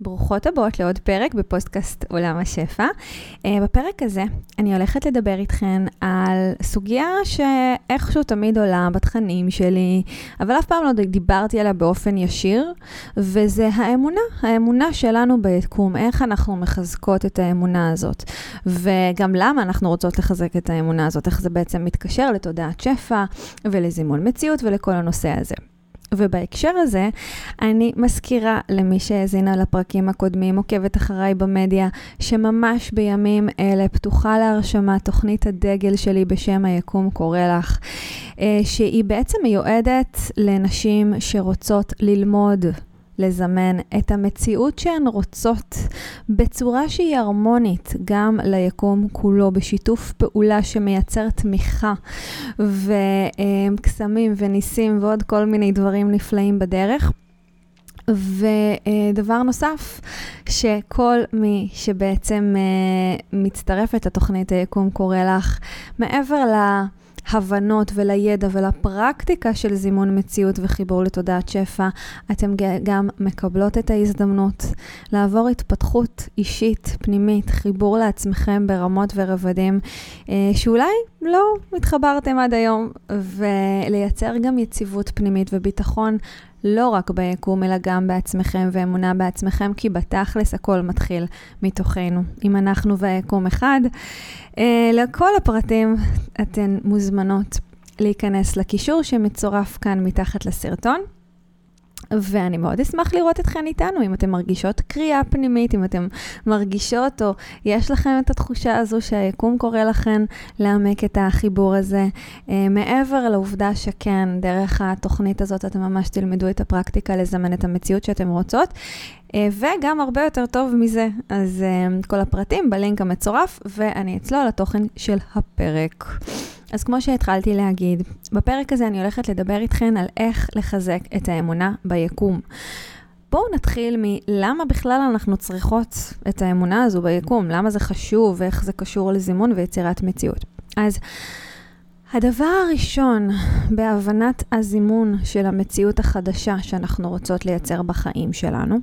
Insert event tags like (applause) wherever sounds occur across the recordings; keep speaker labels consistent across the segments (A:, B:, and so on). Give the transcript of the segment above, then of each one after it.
A: ברוכות הבאות לעוד פרק בפודקאסט עולם השפע. אה, בפרק הזה אני הולכת לדבר איתכן על סוגיה שאיכשהו תמיד עולה בתכנים שלי, אבל אף פעם לא דיברתי עליה באופן ישיר, וזה האמונה, האמונה שלנו ביקום, איך אנחנו מחזקות את האמונה הזאת, וגם למה אנחנו רוצות לחזק את האמונה הזאת, איך זה בעצם מתקשר לתודעת שפע ולזימון מציאות ולכל הנושא הזה. ובהקשר הזה, אני מזכירה למי שהאזינה לפרקים הקודמים, עוקבת אחריי במדיה, שממש בימים אלה פתוחה להרשמה תוכנית הדגל שלי בשם היקום קורא לך, אה, שהיא בעצם מיועדת לנשים שרוצות ללמוד לזמן את המציאות שהן רוצות בצורה שהיא הרמונית גם ליקום כולו, בשיתוף פעולה שמייצר תמיכה וקסמים וניסים ועוד כל מיני דברים נפלאים בדרך. ודבר נוסף, שכל מי שבעצם אה, מצטרפת לתוכנית היקום קורא לך, מעבר ל... להבנות ולידע ולפרקטיקה של זימון מציאות וחיבור לתודעת שפע, אתם גם מקבלות את ההזדמנות לעבור התפתחות אישית, פנימית, חיבור לעצמכם ברמות ורבדים, אה, שאולי לא התחברתם עד היום, ולייצר גם יציבות פנימית וביטחון לא רק ביקום, אלא גם בעצמכם ואמונה בעצמכם, כי בתכלס הכל מתחיל מתוכנו. אם אנחנו והיקום אחד, אה, לכל הפרטים אתן מוזמנות להיכנס לקישור שמצורף כאן מתחת לסרטון. ואני מאוד אשמח לראות אתכן איתנו, אם אתן מרגישות קריאה פנימית, אם אתן מרגישות או יש לכם את התחושה הזו שהיקום קורא לכן לעמק את החיבור הזה. Uh, מעבר לעובדה שכן, דרך התוכנית הזאת אתם ממש תלמדו את הפרקטיקה לזמן את המציאות שאתן רוצות. Uh, וגם הרבה יותר טוב מזה, אז uh, כל הפרטים בלינק המצורף, ואני אצלול לתוכן של הפרק. אז כמו שהתחלתי להגיד, בפרק הזה אני הולכת לדבר איתכן על איך לחזק את האמונה ביקום. בואו נתחיל מלמה בכלל אנחנו צריכות את האמונה הזו ביקום, למה זה חשוב ואיך זה קשור לזימון ויצירת מציאות. אז הדבר הראשון בהבנת הזימון של המציאות החדשה שאנחנו רוצות לייצר בחיים שלנו,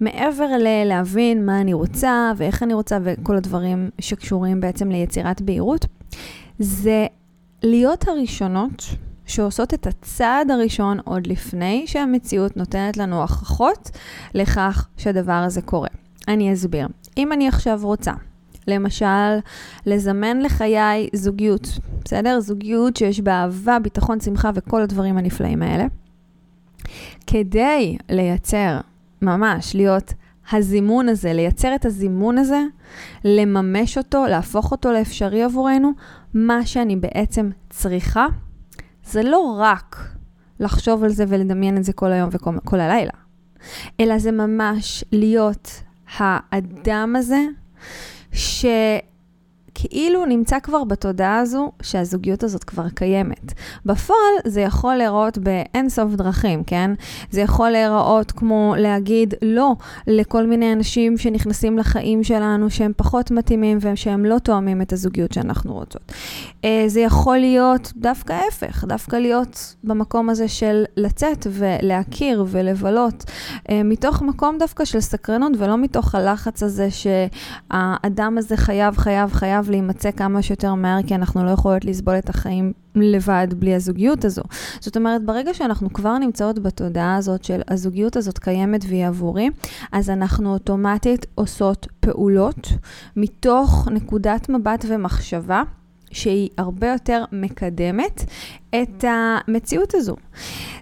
A: מעבר ללהבין מה אני רוצה ואיך אני רוצה וכל הדברים שקשורים בעצם ליצירת בהירות, זה להיות הראשונות שעושות את הצעד הראשון עוד לפני שהמציאות נותנת לנו הוכחות לכך שהדבר הזה קורה. אני אסביר. אם אני עכשיו רוצה, למשל, לזמן לחיי זוגיות, בסדר? זוגיות שיש בה אהבה, ביטחון, שמחה וכל הדברים הנפלאים האלה. כדי לייצר, ממש, להיות הזימון הזה, לייצר את הזימון הזה, לממש אותו, להפוך אותו לאפשרי עבורנו, מה שאני בעצם צריכה, זה לא רק לחשוב על זה ולדמיין את זה כל היום וכל הלילה, אלא זה ממש להיות האדם הזה, ש... כאילו נמצא כבר בתודעה הזו שהזוגיות הזאת כבר קיימת. בפועל זה יכול להיראות באין סוף דרכים, כן? זה יכול להיראות כמו להגיד לא לכל מיני אנשים שנכנסים לחיים שלנו שהם פחות מתאימים ושהם לא תואמים את הזוגיות שאנחנו רוצות. אה, זה יכול להיות דווקא ההפך, דווקא להיות במקום הזה של לצאת ולהכיר ולבלות, אה, מתוך מקום דווקא של סקרנות ולא מתוך הלחץ הזה שהאדם הזה חייב, חייב, חייב. חייב להימצא כמה שיותר מהר, כי אנחנו לא יכולות לסבול את החיים לבד בלי הזוגיות הזו. זאת אומרת, ברגע שאנחנו כבר נמצאות בתודעה הזאת של הזוגיות הזאת קיימת והיא עבורי, אז אנחנו אוטומטית עושות פעולות מתוך נקודת מבט ומחשבה. שהיא הרבה יותר מקדמת את המציאות הזו.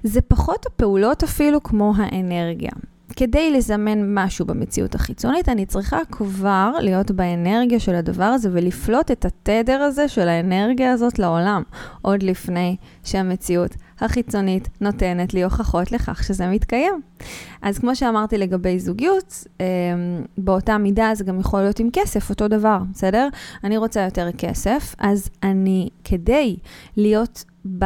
A: זה פחות הפעולות אפילו כמו האנרגיה. כדי לזמן משהו במציאות החיצונית, אני צריכה כבר להיות באנרגיה של הדבר הזה ולפלוט את התדר הזה של האנרגיה הזאת לעולם, עוד לפני שהמציאות החיצונית נותנת לי הוכחות לכך שזה מתקיים. אז כמו שאמרתי לגבי זוגיות, אמ, באותה מידה זה גם יכול להיות עם כסף, אותו דבר, בסדר? אני רוצה יותר כסף, אז אני, כדי להיות ב...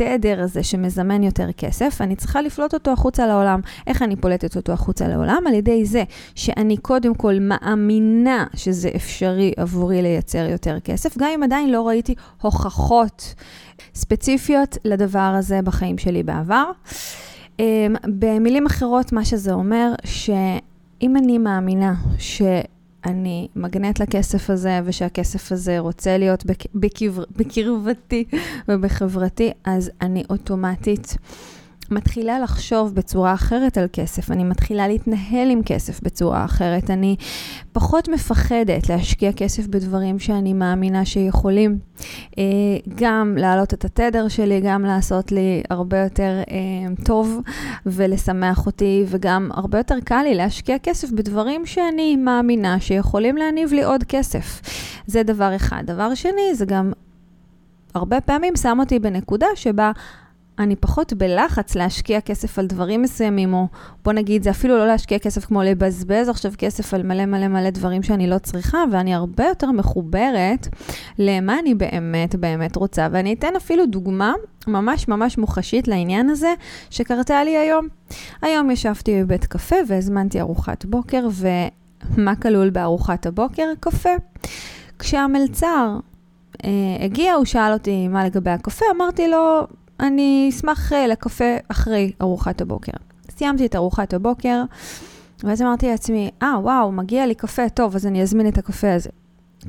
A: התדר הזה שמזמן יותר כסף, אני צריכה לפלוט אותו החוצה לעולם. איך אני פולטת אותו החוצה לעולם? על ידי זה שאני קודם כל מאמינה שזה אפשרי עבורי לייצר יותר כסף, גם אם עדיין לא ראיתי הוכחות ספציפיות לדבר הזה בחיים שלי בעבר. אמ, במילים אחרות, מה שזה אומר, שאם אני מאמינה ש... אני מגנט לכסף הזה, ושהכסף הזה רוצה להיות בק... בקבר... בקרבתי (laughs) ובחברתי, אז אני אוטומטית מתחילה לחשוב בצורה אחרת על כסף, אני מתחילה להתנהל עם כסף בצורה אחרת, אני פחות מפחדת להשקיע כסף בדברים שאני מאמינה שיכולים אה, גם להעלות את התדר שלי, גם לעשות לי הרבה יותר אה, טוב ולשמח אותי, וגם הרבה יותר קל לי להשקיע כסף בדברים שאני מאמינה שיכולים להניב לי עוד כסף. זה דבר אחד. דבר שני, זה גם הרבה פעמים שם אותי בנקודה שבה אני פחות בלחץ להשקיע כסף על דברים מסוימים, או בוא נגיד, זה אפילו לא להשקיע כסף כמו לבזבז עכשיו כסף על מלא מלא מלא דברים שאני לא צריכה, ואני הרבה יותר מחוברת למה אני באמת באמת רוצה. ואני אתן אפילו דוגמה ממש ממש מוחשית לעניין הזה, שקרתה לי היום. היום ישבתי בבית קפה והזמנתי ארוחת בוקר, ומה כלול בארוחת הבוקר? קפה. כשהמלצר אה, הגיע, הוא שאל אותי מה לגבי הקפה, אמרתי לו, אני אשמח אה, לקפה אחרי ארוחת הבוקר. סיימתי את ארוחת הבוקר, ואז אמרתי לעצמי, אה, ah, וואו, מגיע לי קפה, טוב, אז אני אזמין את הקפה הזה.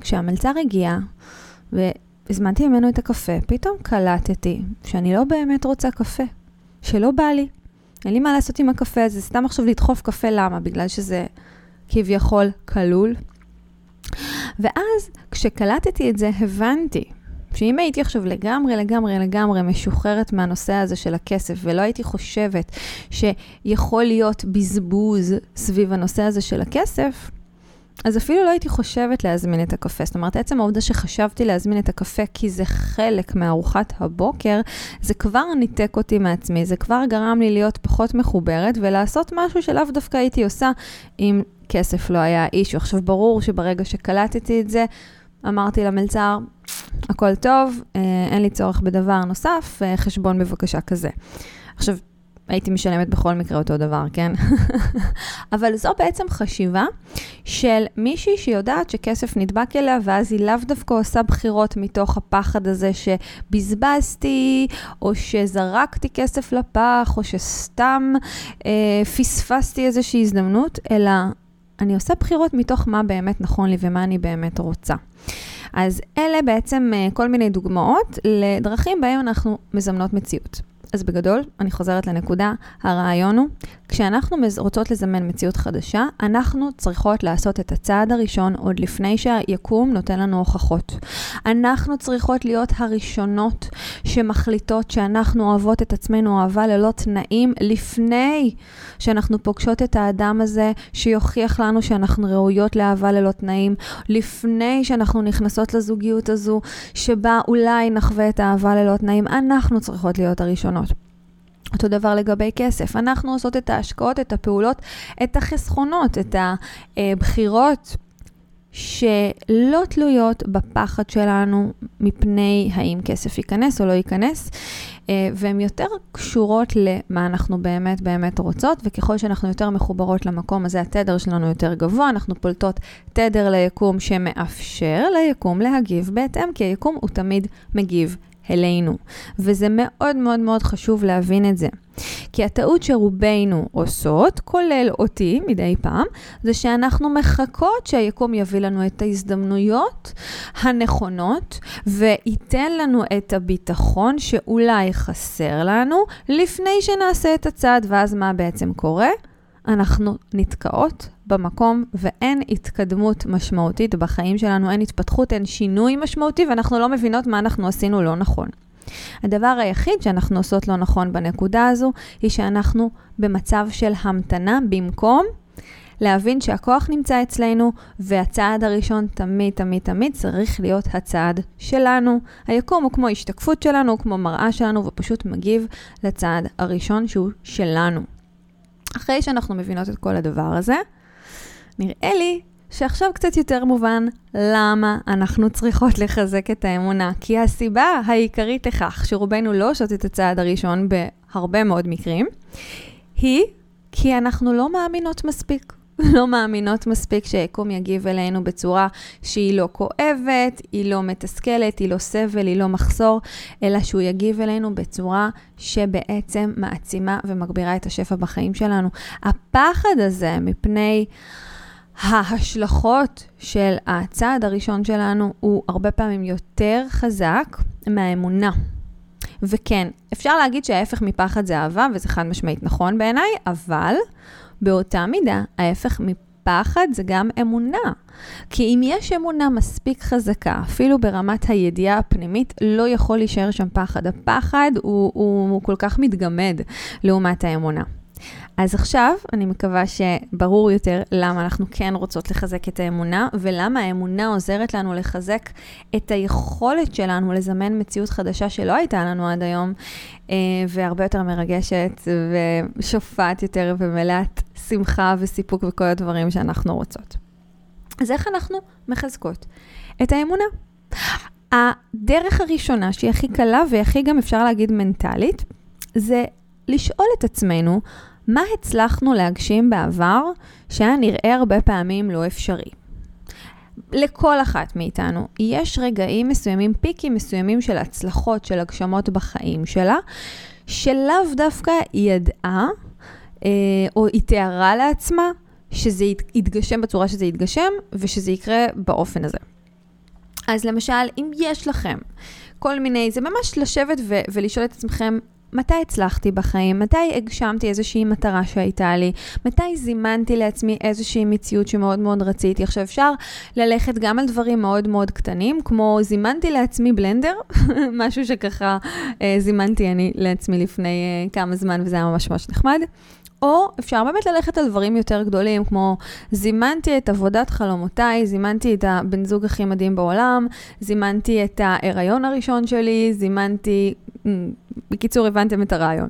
A: כשהמלצר הגיע, והזמנתי ממנו את הקפה, פתאום קלטתי שאני לא באמת רוצה קפה, שלא בא לי. אין לי מה לעשות עם הקפה הזה, סתם עכשיו לדחוף קפה, למה? בגלל שזה כביכול כלול. ואז, כשקלטתי את זה, הבנתי שאם הייתי עכשיו לגמרי, לגמרי, לגמרי משוחררת מהנושא הזה של הכסף, ולא הייתי חושבת שיכול להיות בזבוז סביב הנושא הזה של הכסף, אז אפילו לא הייתי חושבת להזמין את הקפה. זאת אומרת, עצם העובדה שחשבתי להזמין את הקפה כי זה חלק מארוחת הבוקר, זה כבר ניתק אותי מעצמי, זה כבר גרם לי להיות פחות מחוברת ולעשות משהו שלאו דווקא הייתי עושה אם כסף לא היה אישו. עכשיו, ברור שברגע שקלטתי את זה, אמרתי למלצר, הכל טוב, אה, אין לי צורך בדבר נוסף, אה, חשבון בבקשה כזה. עכשיו, הייתי משלמת בכל מקרה אותו דבר, כן? (laughs) אבל זו בעצם חשיבה של מישהי שיודעת שכסף נדבק אליה, ואז היא לאו דווקא עושה בחירות מתוך הפחד הזה שבזבזתי, או שזרקתי כסף לפח, או שסתם אה, פספסתי איזושהי הזדמנות, אלא אני עושה בחירות מתוך מה באמת נכון לי ומה אני באמת רוצה. אז אלה בעצם אה, כל מיני דוגמאות לדרכים בהם אנחנו מזמנות מציאות. אז בגדול, אני חוזרת לנקודה, הרעיון הוא, כשאנחנו רוצות לזמן מציאות חדשה, אנחנו צריכות לעשות את הצעד הראשון עוד לפני שהיקום נותן לנו הוכחות. אנחנו צריכות להיות הראשונות שמחליטות שאנחנו אוהבות את עצמנו אהבה ללא תנאים, לפני שאנחנו פוגשות את האדם הזה שיוכיח לנו שאנחנו ראויות לאהבה ללא תנאים, לפני שאנחנו נכנסות לזוגיות הזו, שבה אולי נחווה את האהבה ללא תנאים, אנחנו צריכות להיות הראשונות. אותו דבר לגבי כסף. אנחנו עושות את ההשקעות, את הפעולות, את החסכונות, את הבחירות שלא תלויות בפחד שלנו מפני האם כסף ייכנס או לא ייכנס, אה, והן יותר קשורות למה אנחנו באמת באמת רוצות, וככל שאנחנו יותר מחוברות למקום הזה, התדר שלנו יותר גבוה, אנחנו פולטות תדר ליקום שמאפשר ליקום להגיב בהתאם, כי היקום הוא תמיד מגיב אלינו. וזה מאוד מאוד מאוד חשוב להבין את זה. כי הטעות שרובנו עושות, כולל אותי מדי פעם, זה שאנחנו מחכות שהיקום יביא לנו את ההזדמנויות הנכונות וייתן לנו את הביטחון שאולי חסר לנו לפני שנעשה את הצעד, ואז מה בעצם קורה? אנחנו נתקעות במקום ואין התקדמות משמעותית בחיים שלנו, אין התפתחות, אין שינוי משמעותי ואנחנו לא מבינות מה אנחנו עשינו לא נכון. הדבר היחיד שאנחנו עושות לא נכון בנקודה הזו, היא שאנחנו במצב של המתנה במקום להבין שהכוח נמצא אצלנו, והצעד הראשון תמיד, תמיד, תמיד צריך להיות הצעד שלנו. היקום הוא כמו השתקפות שלנו, הוא כמו מראה שלנו, ופשוט מגיב לצעד הראשון שהוא שלנו. אחרי שאנחנו מבינות את כל הדבר הזה, נראה לי שעכשיו קצת יותר מובן למה אנחנו צריכות לחזק את האמונה. כי הסיבה העיקרית לכך שרובנו לא עושות את הצעד הראשון בהרבה מאוד מקרים, היא כי אנחנו לא מאמינות מספיק. (laughs) לא מאמינות מספיק שהיקום יגיב אלינו בצורה שהיא לא כואבת, היא לא מתסכלת, היא לא סבל, היא לא מחסור, אלא שהוא יגיב אלינו בצורה שבעצם מעצימה ומגבירה את השפע בחיים שלנו. הפחד הזה מפני... ההשלכות של הצעד הראשון שלנו הוא הרבה פעמים יותר חזק מהאמונה. וכן, אפשר להגיד שההפך מפחד זה אהבה, וזה חד משמעית נכון בעיניי, אבל באותה מידה, ההפך מפחד זה גם אמונה. כי אם יש אמונה מספיק חזקה, אפילו ברמת הידיעה הפנימית, לא יכול להישאר שם פחד. הפחד הוא, הוא, הוא כל כך מתגמד לעומת האמונה. אז עכשיו אני מקווה שברור יותר למה אנחנו כן רוצות לחזק את האמונה, ולמה האמונה עוזרת לנו לחזק את היכולת שלנו לזמן מציאות חדשה שלא הייתה לנו עד היום, אה, והרבה יותר מרגשת ושופעת יותר ומלאת שמחה וסיפוק וכל הדברים שאנחנו רוצות. אז איך אנחנו מחזקות את האמונה? הדרך הראשונה, שהיא הכי קלה והכי גם אפשר להגיד מנטלית, זה לשאול את עצמנו, מה הצלחנו להגשים בעבר שהיה נראה הרבה פעמים לא אפשרי? לכל אחת מאיתנו יש רגעים מסוימים, פיקים מסוימים של הצלחות, של הגשמות בחיים שלה, שלאו דווקא היא ידעה, אה, או היא תיארה לעצמה, שזה יתגשם בצורה שזה יתגשם, ושזה יקרה באופן הזה. אז למשל, אם יש לכם כל מיני, זה ממש לשבת ו- ולשאול את עצמכם, מתי הצלחתי בחיים? מתי הגשמתי איזושהי מטרה שהייתה לי? מתי זימנתי לעצמי איזושהי מציאות שמאוד מאוד רציתי? עכשיו אפשר ללכת גם על דברים מאוד מאוד קטנים, כמו זימנתי לעצמי בלנדר, (laughs) משהו שככה אה, זימנתי אני לעצמי לפני אה, כמה זמן וזה היה ממש ממש נחמד. או אפשר באמת ללכת על דברים יותר גדולים, כמו זימנתי את עבודת חלומותיי, זימנתי את הבן זוג הכי מדהים בעולם, זימנתי את ההיריון הראשון שלי, זימנתי... בקיצור, הבנתם את הרעיון.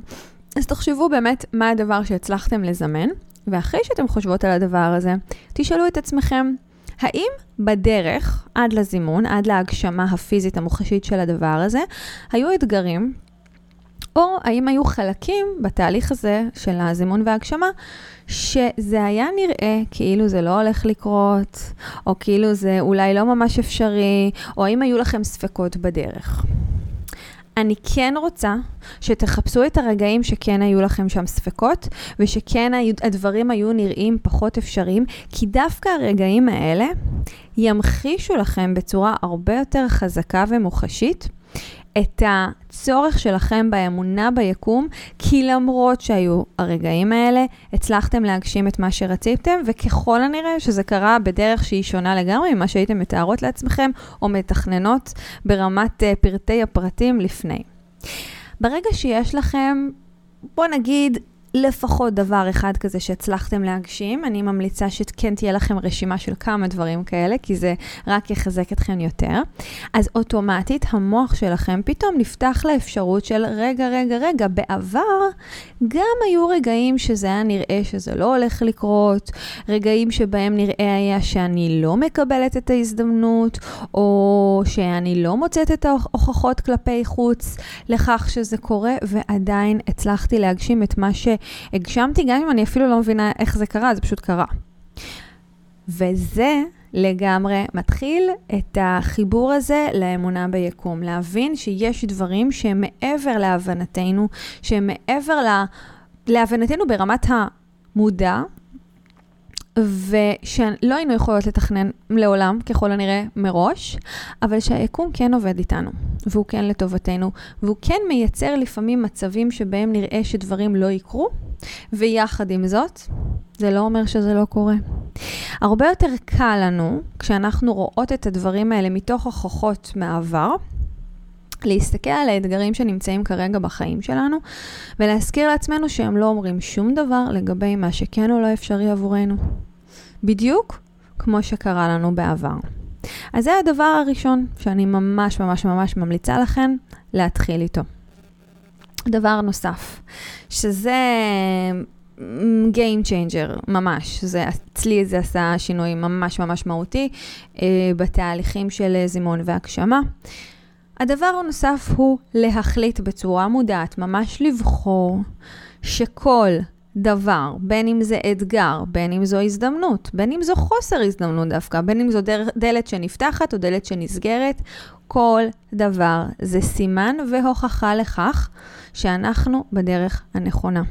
A: אז תחשבו באמת מה הדבר שהצלחתם לזמן, ואחרי שאתם חושבות על הדבר הזה, תשאלו את עצמכם, האם בדרך עד לזימון, עד להגשמה הפיזית המוחשית של הדבר הזה, היו אתגרים או האם היו חלקים בתהליך הזה של הזימון וההגשמה, שזה היה נראה כאילו זה לא הולך לקרות, או כאילו זה אולי לא ממש אפשרי, או האם היו לכם ספקות בדרך. אני כן רוצה שתחפשו את הרגעים שכן היו לכם שם ספקות, ושכן הדברים היו נראים פחות אפשריים, כי דווקא הרגעים האלה ימחישו לכם בצורה הרבה יותר חזקה ומוחשית את הצורך שלכם באמונה ביקום, כי למרות שהיו הרגעים האלה, הצלחתם להגשים את מה שרציתם, וככל הנראה שזה קרה בדרך שהיא שונה לגמרי ממה שהייתם מתארות לעצמכם, או מתכננות ברמת uh, פרטי הפרטים לפני. ברגע שיש לכם, בוא נגיד, לפחות דבר אחד כזה שהצלחתם להגשים. אני ממליצה שכן תהיה לכם רשימה של כמה דברים כאלה, כי זה רק יחזק אתכם יותר. אז אוטומטית המוח שלכם פתאום נפתח לאפשרות של רגע, רגע, רגע, בעבר גם היו רגעים שזה היה נראה שזה לא הולך לקרות, רגעים שבהם נראה היה שאני לא מקבלת את ההזדמנות, או שאני לא מוצאת את ההוכחות כלפי חוץ לכך שזה קורה, ועדיין הצלחתי להגשים את מה ש... הגשמתי, גם אם אני אפילו לא מבינה איך זה קרה, זה פשוט קרה. וזה לגמרי מתחיל את החיבור הזה לאמונה ביקום. להבין שיש דברים שהם מעבר להבנתנו, שהם מעבר לה, להבנתנו ברמת המודע, ושלא היינו יכולות לתכנן לעולם, ככל הנראה, מראש, אבל שהיקום כן עובד איתנו, והוא כן לטובתנו, והוא כן מייצר לפעמים מצבים שבהם נראה שדברים לא יקרו, ויחד עם זאת, זה לא אומר שזה לא קורה. הרבה יותר קל לנו, כשאנחנו רואות את הדברים האלה מתוך הוכחות מהעבר, להסתכל על האתגרים שנמצאים כרגע בחיים שלנו, ולהזכיר לעצמנו שהם לא אומרים שום דבר לגבי מה שכן או לא אפשרי עבורנו. בדיוק כמו שקרה לנו בעבר. אז זה הדבר הראשון שאני ממש ממש ממש ממליצה לכם להתחיל איתו. דבר נוסף, שזה Game Changer, ממש. זה, אצלי זה עשה שינוי ממש ממש מהותי אה, בתהליכים של זימון והגשמה. הדבר הנוסף הוא להחליט בצורה מודעת, ממש לבחור שכל דבר, בין אם זה אתגר, בין אם זו הזדמנות, בין אם זו חוסר הזדמנות דווקא, בין אם זו דלת שנפתחת או דלת שנסגרת, כל דבר זה סימן והוכחה לכך שאנחנו בדרך הנכונה.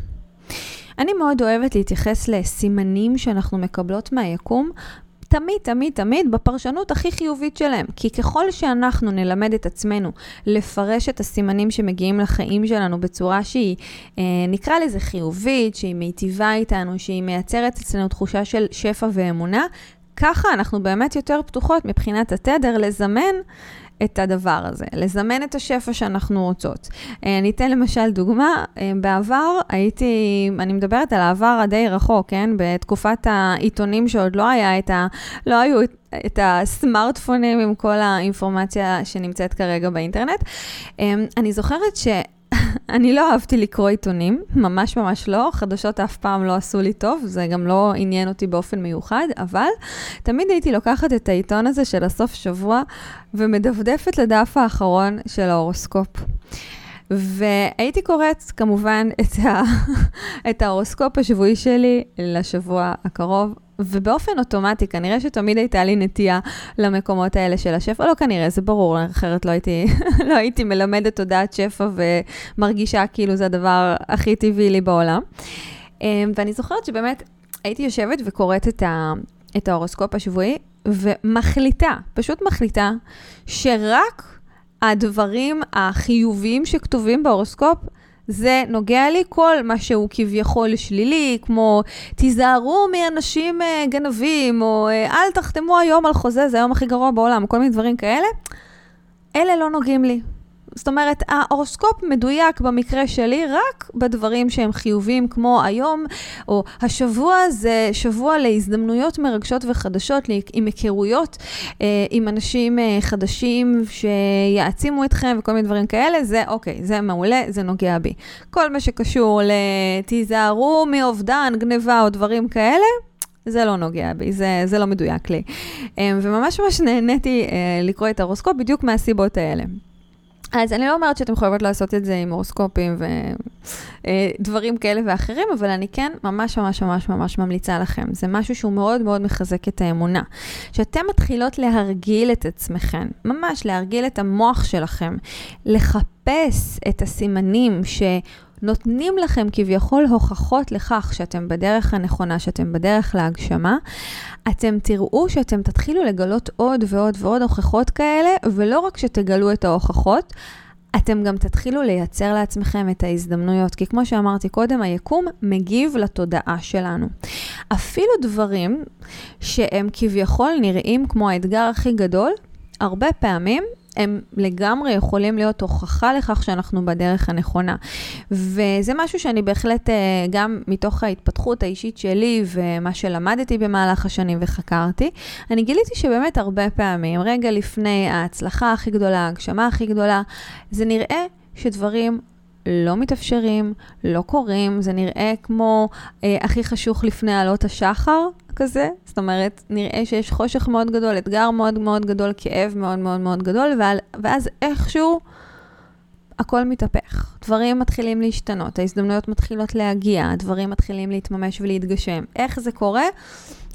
A: אני מאוד אוהבת להתייחס לסימנים שאנחנו מקבלות מהיקום תמיד, תמיד, תמיד בפרשנות הכי חיובית שלהם. כי ככל שאנחנו נלמד את עצמנו לפרש את הסימנים שמגיעים לחיים שלנו בצורה שהיא, אה, נקרא לזה חיובית, שהיא מיטיבה איתנו, שהיא מייצרת אצלנו תחושה של שפע ואמונה, ככה אנחנו באמת יותר פתוחות מבחינת התדר לזמן את הדבר הזה, לזמן את השפע שאנחנו רוצות. אה, אני אתן למשל דוגמה, אה, בעבר הייתי, אני מדברת על העבר הדי רחוק, כן? בתקופת העיתונים שעוד לא היה את ה... לא היו את הסמארטפונים עם כל האינפורמציה שנמצאת כרגע באינטרנט. אה, אני זוכרת ש... (laughs) אני לא אהבתי לקרוא עיתונים, ממש ממש לא, חדשות אף פעם לא עשו לי טוב, זה גם לא עניין אותי באופן מיוחד, אבל תמיד הייתי לוקחת את העיתון הזה של הסוף שבוע ומדפדפת לדף האחרון של ההורוסקופ. והייתי קוראת כמובן את, ה... (laughs) את ההורוסקופ השבועי שלי לשבוע הקרוב, ובאופן אוטומטי, כנראה שתמיד הייתה לי נטייה למקומות האלה של השפע, לא כנראה, זה ברור, אחרת לא הייתי, (laughs) לא הייתי מלמדת תודעת שפע ומרגישה כאילו זה הדבר הכי טבעי לי בעולם. אמ, ואני זוכרת שבאמת הייתי יושבת וקוראת את, ה, את ההורוסקופ השבועי, ומחליטה, פשוט מחליטה, שרק הדברים החיוביים שכתובים בהורוסקופ, זה נוגע לי כל מה שהוא כביכול שלילי, כמו תיזהרו מאנשים אה, גנבים, או אה, אל תחתמו היום על חוזה, זה היום הכי גרוע בעולם, כל מיני דברים כאלה, אלה לא נוגעים לי. זאת אומרת, ההורוסקופ מדויק במקרה שלי רק בדברים שהם חיוביים, כמו היום, או השבוע זה שבוע להזדמנויות מרגשות וחדשות, עם היכרויות אה, עם אנשים אה, חדשים שיעצימו אתכם וכל מיני דברים כאלה, זה אוקיי, זה מעולה, זה נוגע בי. כל מה שקשור לתיזהרו מאובדן, גניבה או דברים כאלה, זה לא נוגע בי, זה, זה לא מדויק לי. אה, וממש ממש נהניתי לקרוא את ההורוסקופ בדיוק מהסיבות האלה. אז אני לא אומרת שאתם חייבות לעשות את זה עם הורוסקופים ודברים אה, כאלה ואחרים, אבל אני כן ממש ממש ממש ממש ממליצה לכם. זה משהו שהוא מאוד מאוד מחזק את האמונה. שאתם מתחילות להרגיל את עצמכם, ממש להרגיל את המוח שלכם, לחפש את הסימנים ש... נותנים לכם כביכול הוכחות לכך שאתם בדרך הנכונה, שאתם בדרך להגשמה, אתם תראו שאתם תתחילו לגלות עוד ועוד ועוד הוכחות כאלה, ולא רק שתגלו את ההוכחות, אתם גם תתחילו לייצר לעצמכם את ההזדמנויות, כי כמו שאמרתי קודם, היקום מגיב לתודעה שלנו. אפילו דברים שהם כביכול נראים כמו האתגר הכי גדול, הרבה פעמים הם לגמרי יכולים להיות הוכחה לכך שאנחנו בדרך הנכונה. וזה משהו שאני בהחלט, אה, גם מתוך ההתפתחות האישית שלי ומה שלמדתי במהלך השנים וחקרתי, אני גיליתי שבאמת הרבה פעמים, רגע לפני ההצלחה הכי גדולה, ההגשמה הכי גדולה, זה נראה שדברים לא מתאפשרים, לא קורים, זה נראה כמו אה, הכי חשוך לפני עלות השחר כזה, זאת אומרת, נראה שיש חושך מאוד גדול, אתגר מאוד מאוד גדול, כאב מאוד מאוד מאוד גדול, ואז איכשהו הכל מתהפך. דברים מתחילים להשתנות, ההזדמנויות מתחילות להגיע, הדברים מתחילים להתממש ולהתגשם. איך זה קורה?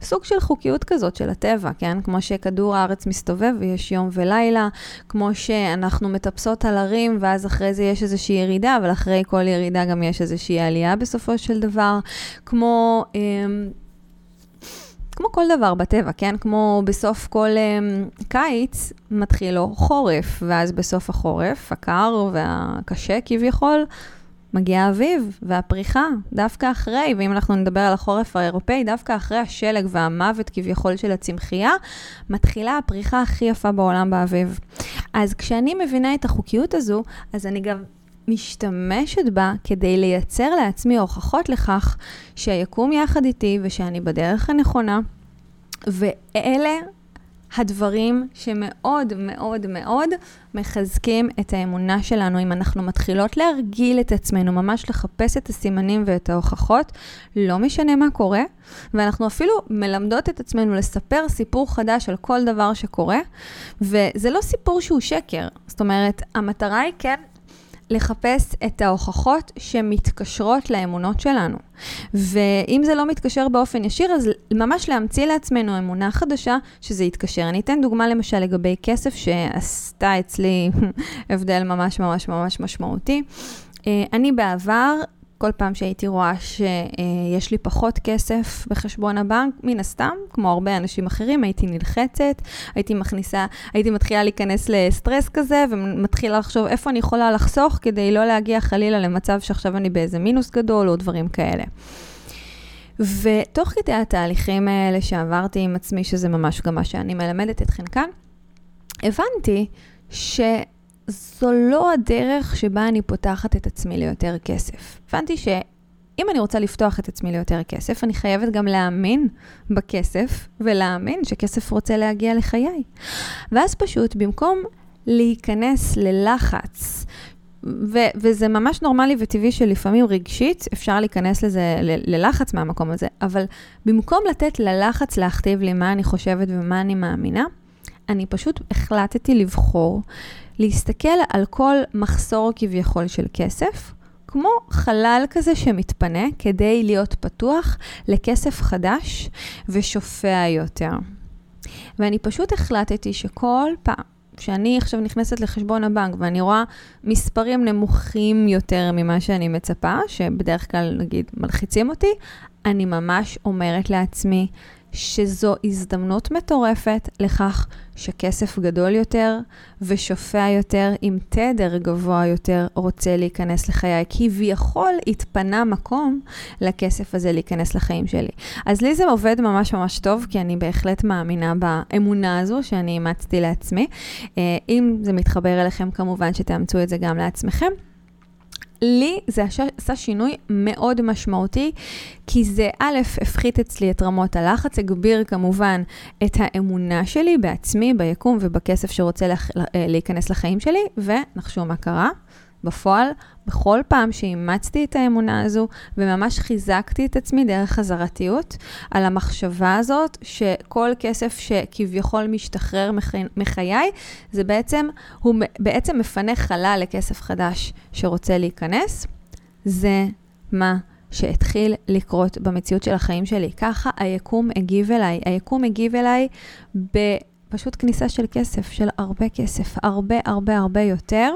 A: סוג של חוקיות כזאת של הטבע, כן? כמו שכדור הארץ מסתובב ויש יום ולילה, כמו שאנחנו מטפסות על הרים ואז אחרי זה יש איזושהי ירידה, אבל אחרי כל ירידה גם יש איזושהי עלייה בסופו של דבר, כמו... אה, כמו כל דבר בטבע, כן? כמו בסוף כל um, קיץ מתחיל לו חורף, ואז בסוף החורף, הקר והקשה כביכול, מגיע האביב והפריחה, דווקא אחרי, ואם אנחנו נדבר על החורף האירופאי, דווקא אחרי השלג והמוות כביכול של הצמחייה, מתחילה הפריחה הכי יפה בעולם באביב. אז כשאני מבינה את החוקיות הזו, אז אני גם משתמשת בה כדי לייצר לעצמי הוכחות לכך שיקום יחד איתי ושאני בדרך הנכונה. ואלה הדברים שמאוד מאוד מאוד מחזקים את האמונה שלנו. אם אנחנו מתחילות להרגיל את עצמנו, ממש לחפש את הסימנים ואת ההוכחות, לא משנה מה קורה, ואנחנו אפילו מלמדות את עצמנו לספר סיפור חדש על כל דבר שקורה, וזה לא סיפור שהוא שקר. זאת אומרת, המטרה היא כן לחפש את ההוכחות שמתקשרות לאמונות שלנו. ואם זה לא מתקשר באופן ישיר, אז ממש להמציא לעצמנו אמונה חדשה שזה יתקשר. אני אתן דוגמה למשל לגבי כסף שעשתה אצלי (laughs) הבדל ממש ממש ממש משמעותי. אה, אני בעבר כל פעם שהייתי רואה שיש לי פחות כסף בחשבון הבנק, מן הסתם, כמו הרבה אנשים אחרים, הייתי נלחצת, הייתי מכניסה, הייתי מתחילה להיכנס לסטרס כזה, ומתחילה לחשוב איפה אני יכולה לחסוך כדי לא להגיע חלילה למצב שעכשיו אני באיזה מינוס גדול או דברים כאלה. ותוך כדי התהליכים האלה שעברתי עם עצמי, שזה ממש גם מה שאני מלמדת אתכן כאן, הבנתי ש... זו לא הדרך שבה אני פותחת את עצמי ליותר כסף. הבנתי שאם אני רוצה לפתוח את עצמי ליותר כסף, אני חייבת גם להאמין בכסף, ולהאמין שכסף רוצה להגיע לחיי. ואז פשוט, במקום להיכנס ללחץ, ו- וזה ממש נורמלי וטבעי שלפעמים רגשית אפשר להיכנס לזה, ל- ללחץ מהמקום הזה, אבל במקום לתת ללחץ להכתיב לי מה אני חושבת ומה אני מאמינה, אני פשוט החלטתי לבחור להסתכל על כל מחסור כביכול של כסף, כמו חלל כזה שמתפנה כדי להיות פתוח לכסף חדש ושופע יותר. ואני פשוט החלטתי שכל פעם שאני עכשיו נכנסת לחשבון הבנק ואני רואה מספרים נמוכים יותר ממה שאני מצפה, שבדרך כלל נגיד מלחיצים אותי, אני ממש אומרת לעצמי, שזו הזדמנות מטורפת לכך שכסף גדול יותר ושופע יותר עם תדר גבוה יותר רוצה להיכנס לחיי. כביכול התפנה מקום לכסף הזה להיכנס לחיים שלי. אז לי זה עובד ממש ממש טוב, כי אני בהחלט מאמינה באמונה הזו שאני אימצתי לעצמי. אה, אם זה מתחבר אליכם, כמובן שתאמצו את זה גם לעצמכם. לי זה עשה שינוי מאוד משמעותי, כי זה א', הפחית אצלי את רמות הלחץ, הגביר כמובן את האמונה שלי בעצמי, ביקום ובכסף שרוצה לח... אה, להיכנס לחיים שלי, ונחשו מה קרה. בפועל, בכל פעם שאימצתי את האמונה הזו וממש חיזקתי את עצמי דרך חזרתיות, על המחשבה הזאת שכל כסף שכביכול משתחרר מחי, מחיי, זה בעצם, הוא בעצם מפנה חלל לכסף חדש שרוצה להיכנס. זה מה שהתחיל לקרות במציאות של החיים שלי. ככה היקום הגיב אליי. היקום הגיב אליי בפשוט כניסה של כסף, של הרבה כסף, הרבה הרבה הרבה יותר.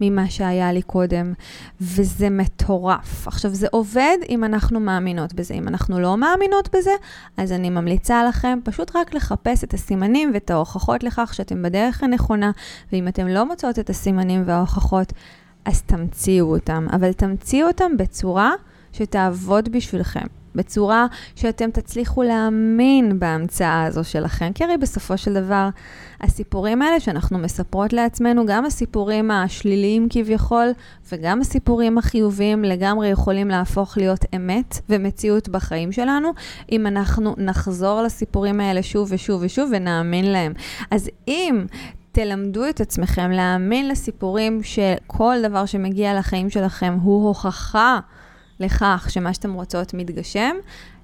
A: ממה שהיה לי קודם, וזה מטורף. עכשיו, זה עובד אם אנחנו מאמינות בזה. אם אנחנו לא מאמינות בזה, אז אני ממליצה לכם פשוט רק לחפש את הסימנים ואת ההוכחות לכך שאתם בדרך הנכונה, ואם אתם לא מוצאות את הסימנים וההוכחות, אז תמציאו אותם, אבל תמציאו אותם בצורה שתעבוד בשבילכם. בצורה שאתם תצליחו להאמין בהמצאה הזו שלכם. כי הרי בסופו של דבר, הסיפורים האלה שאנחנו מספרות לעצמנו, גם הסיפורים השליליים כביכול, וגם הסיפורים החיוביים לגמרי יכולים להפוך להיות אמת ומציאות בחיים שלנו, אם אנחנו נחזור לסיפורים האלה שוב ושוב ושוב ונאמין להם. אז אם תלמדו את עצמכם להאמין לסיפורים שכל דבר שמגיע לחיים שלכם הוא הוכחה לכך שמה שאתם רוצות מתגשם,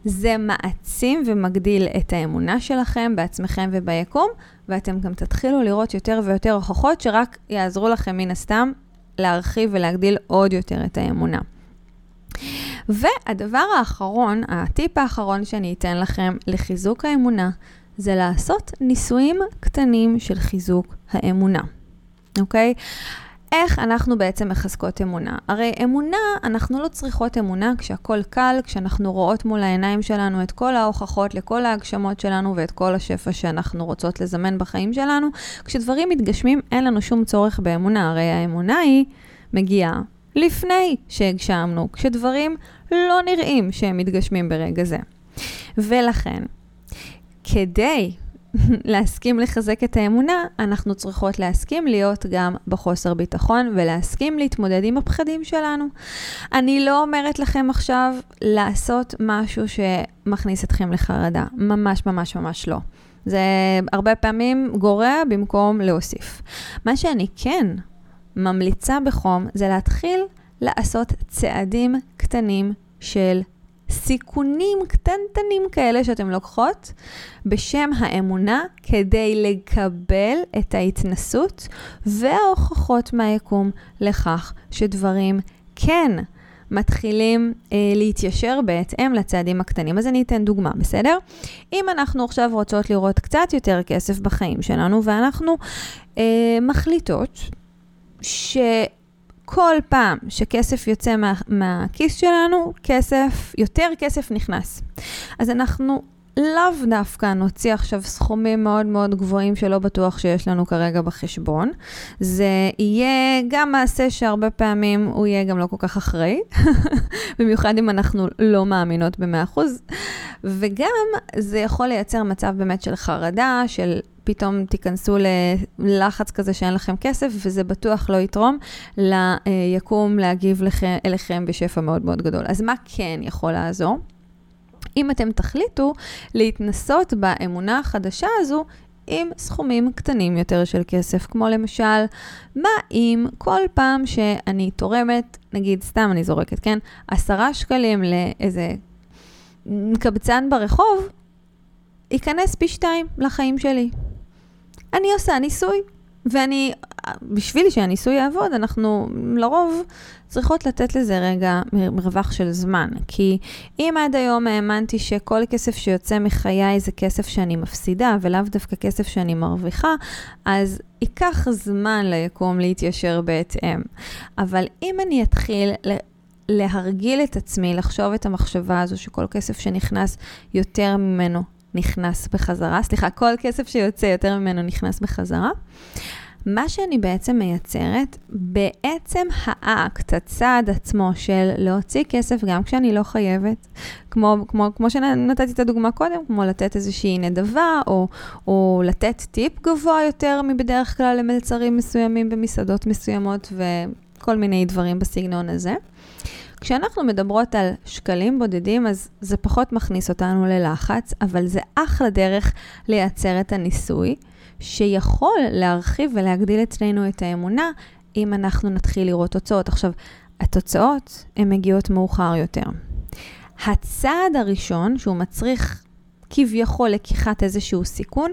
A: זה מעצים ומגדיל את האמונה שלכם בעצמכם וביקום, ואתם גם תתחילו לראות יותר ויותר הוכחות שרק יעזרו לכם מן הסתם להרחיב ולהגדיל עוד יותר את האמונה. והדבר האחרון, הטיפ האחרון שאני אתן לכם לחיזוק האמונה, זה לעשות ניסויים קטנים של חיזוק האמונה, אוקיי? איך אנחנו בעצם מחזקות אמונה? הרי אמונה, אנחנו לא צריכות אמונה כשהכול קל, כשאנחנו רואות מול העיניים שלנו את כל ההוכחות לכל ההגשמות שלנו ואת כל השפע שאנחנו רוצות לזמן בחיים שלנו. כשדברים מתגשמים, אין לנו שום צורך באמונה. הרי האמונה היא מגיעה לפני שהגשמנו, כשדברים לא נראים שהם מתגשמים ברגע זה. ולכן, כדי (laughs) להסכים לחזק את האמונה, אנחנו צריכות להסכים להיות גם בחוסר ביטחון ולהסכים להתמודד עם הפחדים שלנו. אני לא אומרת לכם עכשיו לעשות משהו שמכניס אתכם לחרדה, ממש ממש ממש לא. זה הרבה פעמים גורע במקום להוסיף. מה שאני כן ממליצה בחום זה להתחיל לעשות צעדים קטנים של סיכונים קטנטנים כאלה שאתם לוקחות בשם האמונה כדי לקבל את ההתנסות וההוכחות מהיקום לכך שדברים כן מתחילים אה, להתיישר בהתאם לצעדים הקטנים. אז אני אתן דוגמה, בסדר? אם אנחנו עכשיו רוצות לראות קצת יותר כסף בחיים שלנו ואנחנו אה, מחליטות ש... כל פעם שכסף יוצא מה, מהכיס שלנו, כסף, יותר כסף נכנס. אז אנחנו לאו דווקא נוציא עכשיו סכומים מאוד מאוד גבוהים שלא בטוח שיש לנו כרגע בחשבון. זה יהיה גם מעשה שהרבה פעמים הוא יהיה גם לא כל כך אחראי, (laughs) במיוחד אם אנחנו לא מאמינות ב-100%, וגם זה יכול לייצר מצב באמת של חרדה, של פתאום תיכנסו ללחץ כזה שאין לכם כסף, וזה בטוח לא יתרום ליקום להגיב לכם, אליכם בשפע מאוד מאוד גדול. אז מה כן יכול לעזור? אם אתם תחליטו להתנסות באמונה החדשה הזו עם סכומים קטנים יותר של כסף, כמו למשל, מה אם כל פעם שאני תורמת, נגיד סתם אני זורקת, כן? עשרה שקלים לאיזה קבצן ברחוב, ייכנס פי שתיים לחיים שלי. אני עושה ניסוי, ואני, בשביל שהניסוי יעבוד, אנחנו לרוב צריכות לתת לזה רגע מרווח של זמן. כי אם עד היום האמנתי שכל כסף שיוצא מחיי זה כסף שאני מפסידה, ולאו דווקא כסף שאני מרוויחה, אז ייקח זמן ליקום להתיישר בהתאם. אבל אם אני אתחיל להרגיל את עצמי, לחשוב את המחשבה הזו שכל כסף שנכנס יותר ממנו נכנס בחזרה, סליחה, כל כסף שיוצא יותר ממנו נכנס בחזרה. מה שאני בעצם מייצרת, בעצם האקט, הצעד עצמו של להוציא כסף גם כשאני לא חייבת, כמו, כמו, כמו שנתתי את הדוגמה קודם, כמו לתת איזושהי נדבה, או, או לתת טיפ גבוה יותר מבדרך כלל למלצרים מסוימים במסעדות מסוימות, וכל מיני דברים בסגנון הזה. כשאנחנו מדברות על שקלים בודדים, אז זה פחות מכניס אותנו ללחץ, אבל זה אחלה דרך לייצר את הניסוי, שיכול להרחיב ולהגדיל אצלנו את האמונה, אם אנחנו נתחיל לראות תוצאות. עכשיו, התוצאות הן מגיעות מאוחר יותר. הצעד הראשון, שהוא מצריך כביכול לקיחת איזשהו סיכון,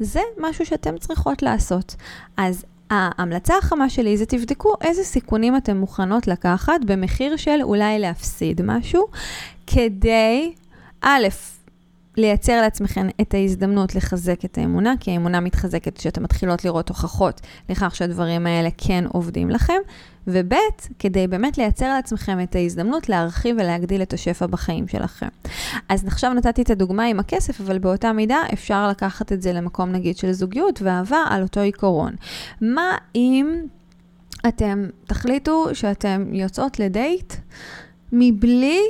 A: זה משהו שאתם צריכות לעשות. אז ההמלצה החמה שלי זה תבדקו איזה סיכונים אתן מוכנות לקחת במחיר של אולי להפסיד משהו, כדי, א', לייצר לעצמכם את ההזדמנות לחזק את האמונה, כי האמונה מתחזקת כשאתן מתחילות לראות הוכחות לכך שהדברים האלה כן עובדים לכם, וב', כדי באמת לייצר לעצמכם את ההזדמנות להרחיב ולהגדיל את השפע בחיים שלכם. אז עכשיו נתתי את הדוגמה עם הכסף, אבל באותה מידה אפשר לקחת את זה למקום נגיד של זוגיות ואהבה על אותו עיקרון. מה אם אתם תחליטו שאתם יוצאות לדייט מבלי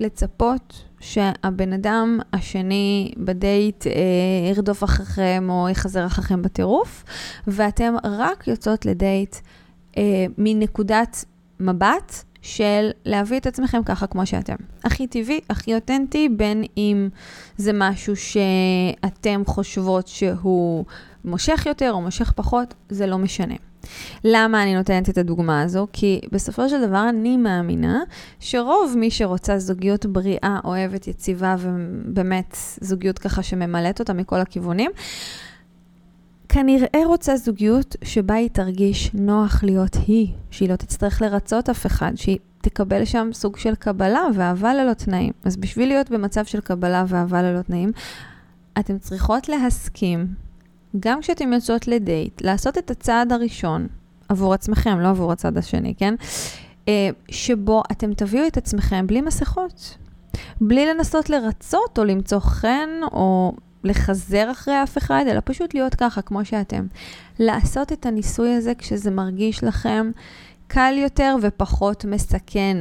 A: לצפות שהבן אדם השני בדייט אה, ירדוף אחריכם או יחזר אחריכם בטירוף, ואתם רק יוצאות לדייט אה, מנקודת מבט של להביא את עצמכם ככה כמו שאתם. הכי טבעי, הכי אותנטי, בין אם זה משהו שאתם חושבות שהוא מושך יותר או מושך פחות, זה לא משנה. למה אני נותנת את הדוגמה הזו? כי בסופו של דבר אני מאמינה שרוב מי שרוצה זוגיות בריאה, אוהבת, יציבה ובאמת זוגיות ככה שממלאת אותה מכל הכיוונים, כנראה רוצה זוגיות שבה היא תרגיש נוח להיות היא, שהיא לא תצטרך לרצות אף אחד, שהיא תקבל שם סוג של קבלה ואהבה ללא תנאים. אז בשביל להיות במצב של קבלה ואהבה ללא תנאים, אתן צריכות להסכים, גם כשאתן יוצאות לדייט, לעשות את הצעד הראשון עבור עצמכם, לא עבור הצד השני, כן? אה, שבו אתם תביאו את עצמכם בלי מסכות. בלי לנסות לרצות או למצוא חן או לחזר אחרי אף אחד, אלא פשוט להיות ככה, כמו שאתם. לעשות את הניסוי הזה כשזה מרגיש לכם קל יותר ופחות מסכן.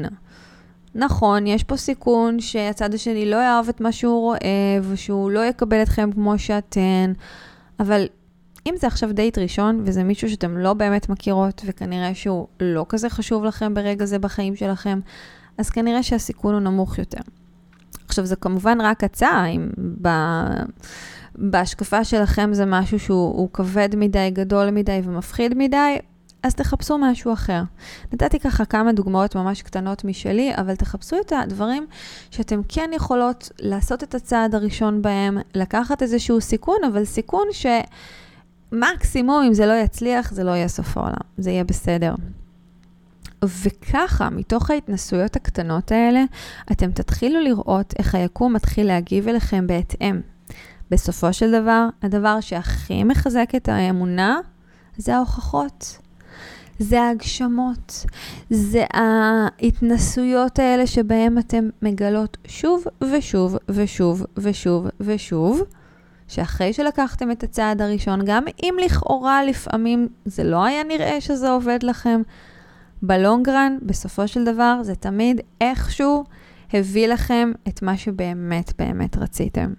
A: נכון, יש פה סיכון שהצד השני לא יאהב את מה שהוא רואה ושהוא לא יקבל אתכם כמו שאתן, אבל אם זה עכשיו דייט ראשון וזה מישהו שאתם לא באמת מכירות וכנראה שהוא לא כזה חשוב לכם ברגע זה בחיים שלכם, אז כנראה שהסיכון הוא נמוך יותר. עכשיו, זה כמובן רק הצעה, אם ב... בהשקפה שלכם זה משהו שהוא כבד מדי, גדול מדי ומפחיד מדי, אז תחפשו משהו אחר. נתתי ככה כמה דוגמאות ממש קטנות משלי, אבל תחפשו את הדברים שאתם כן יכולות לעשות את הצעד הראשון בהם, לקחת איזשהו סיכון, אבל סיכון שמקסימום, אם זה לא יצליח, זה לא יהיה סוף העולם, זה יהיה בסדר. וככה, מתוך ההתנסויות הקטנות האלה, אתם תתחילו לראות איך היקום מתחיל להגיב אליכם בהתאם. בסופו של דבר, הדבר שהכי מחזק את האמונה זה ההוכחות. זה ההגשמות, זה ההתנסויות האלה שבהם אתם מגלות שוב ושוב ושוב ושוב ושוב, שאחרי שלקחתם את הצעד הראשון, גם אם לכאורה לפעמים זה לא היה נראה שזה עובד לכם, בלונגרן, בסופו של דבר, זה תמיד איכשהו הביא לכם את מה שבאמת באמת רציתם.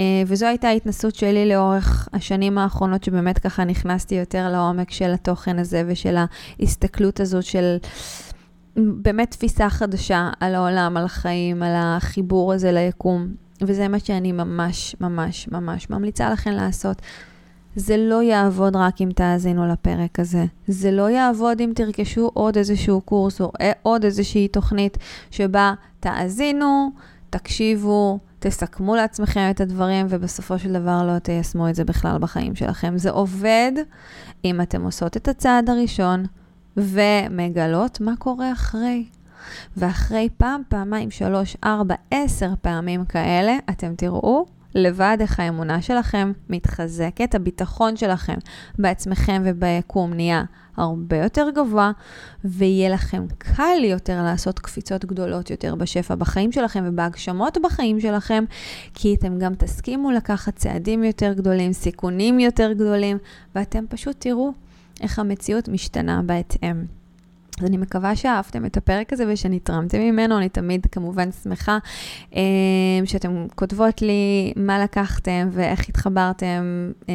A: Uh, וזו הייתה ההתנסות שלי לאורך השנים האחרונות, שבאמת ככה נכנסתי יותר לעומק של התוכן הזה ושל ההסתכלות הזאת של באמת תפיסה חדשה על העולם, על החיים, על החיבור הזה ליקום. וזה מה שאני ממש ממש ממש ממליצה לכם לעשות. זה לא יעבוד רק אם תאזינו לפרק הזה. זה לא יעבוד אם תרכשו עוד איזשהו קורס או אה, עוד איזושהי תוכנית שבה תאזינו, תקשיבו, תסכמו לעצמכם את הדברים, ובסופו של דבר לא תיישמו את זה בכלל בחיים שלכם. זה עובד אם אתם עושות את הצעד הראשון ומגלות מה קורה אחרי. ואחרי פעם, פעמיים, שלוש, ארבע, עשר פעמים כאלה, אתם תראו לבד איך האמונה שלכם מתחזקת, הביטחון שלכם בעצמכם וביקום נהיה הרבה יותר גבוה, ויהיה לכם קל יותר לעשות קפיצות גדולות יותר בשפע בחיים שלכם ובהגשמות בחיים שלכם, כי אתם גם תסכימו לקחת צעדים יותר גדולים, סיכונים יותר גדולים, ואתם פשוט תראו איך המציאות משתנה בהתאם. אז אני מקווה שאהבתם את הפרק הזה ושנתרמתם ממנו, אני תמיד כמובן שמחה אה, שאתם כותבות לי מה לקחתם ואיך התחברתם אה,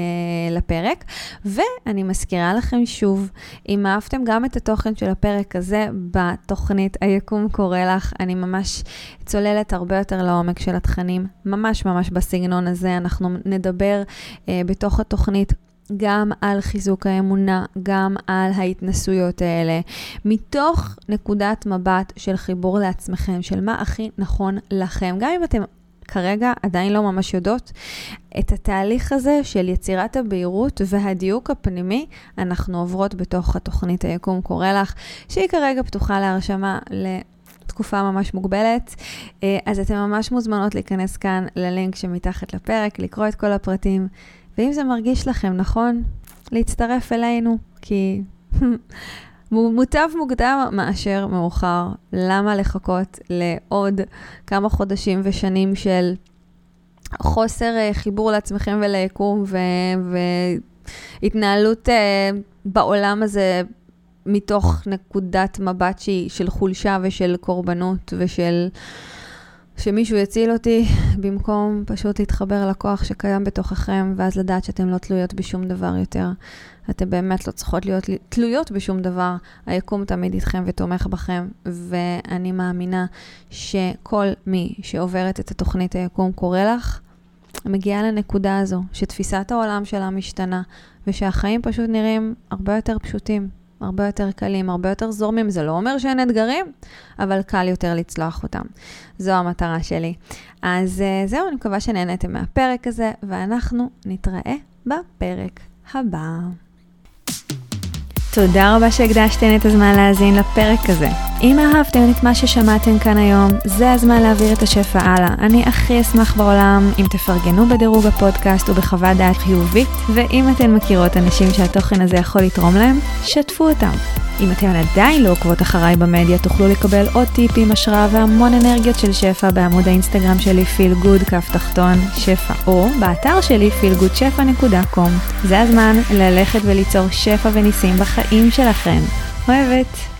A: לפרק. ואני מזכירה לכם שוב, אם אהבתם גם את התוכן של הפרק הזה בתוכנית היקום קורא לך, אני ממש צוללת הרבה יותר לעומק של התכנים, ממש ממש בסגנון הזה. אנחנו נדבר אה, בתוך התוכנית גם על חיזוק האמונה, גם על ההתנסויות האלה, מתוך נקודת מבט של חיבור לעצמכם, של מה הכי נכון לכם. גם אם אתם כרגע עדיין לא ממש יודעות, את התהליך הזה של יצירת הבהירות והדיוק הפנימי, אנחנו עוברות בתוך התוכנית היקום. קורא לך, שהיא כרגע פתוחה להרשמה ל... תקופה ממש מוגבלת, אה, אז אתן ממש מוזמנות להיכנס כאן ללינק שמתחת לפרק, לקרוא את כל הפרטים, ואם זה מרגיש לכם נכון, להצטרף אלינו, כי (laughs) מוטב מוקדם מאשר מאוחר. למה לחכות לעוד כמה חודשים ושנים של חוסר אה, חיבור לעצמכם וליקום והתנהלות uh, בעולם הזה מתוך נקודת מבט שהיא של חולשה ושל קורבנות ושל... שמישהו יציל אותי, במקום פשוט להתחבר לכוח שקיים בתוככם, ואז לדעת שאתן לא תלויות בשום דבר יותר. אתן באמת לא צריכות להיות תלויות בשום דבר. היקום תמיד איתכם ותומך בכם, ואני מאמינה שכל מי שעוברת את התוכנית היקום קורא לך, מגיעה לנקודה הזו, שתפיסת העולם שלה משתנה, ושהחיים פשוט נראים הרבה יותר פשוטים. הרבה יותר קלים, הרבה יותר זורמים. זה לא אומר שאין אתגרים, אבל קל יותר לצלוח אותם. זו המטרה שלי. אז uh, זהו, אני מקווה שנהניתם מהפרק הזה, ואנחנו נתראה בפרק הבא. תודה רבה שהקדשתן את הזמן להאזין לפרק הזה. אם אהבתם את מה ששמעתם כאן היום, זה הזמן להעביר את השפע הלאה. אני הכי אשמח בעולם אם תפרגנו בדירוג הפודקאסט ובחוות דעת חיובית, ואם אתן מכירות אנשים שהתוכן הזה יכול לתרום להם, שתפו אותם. אם אתן עדיין לא עוקבות אחריי במדיה, תוכלו לקבל עוד טיפים, השראה והמון אנרגיות של שפע בעמוד האינסטגרם שלי פיל גוד כף תחתון שפע, או באתר שלי feelgoodשפע.com. זה הזמן ללכת וליצור שפע וניסים בחיים שלכם. אוהבת.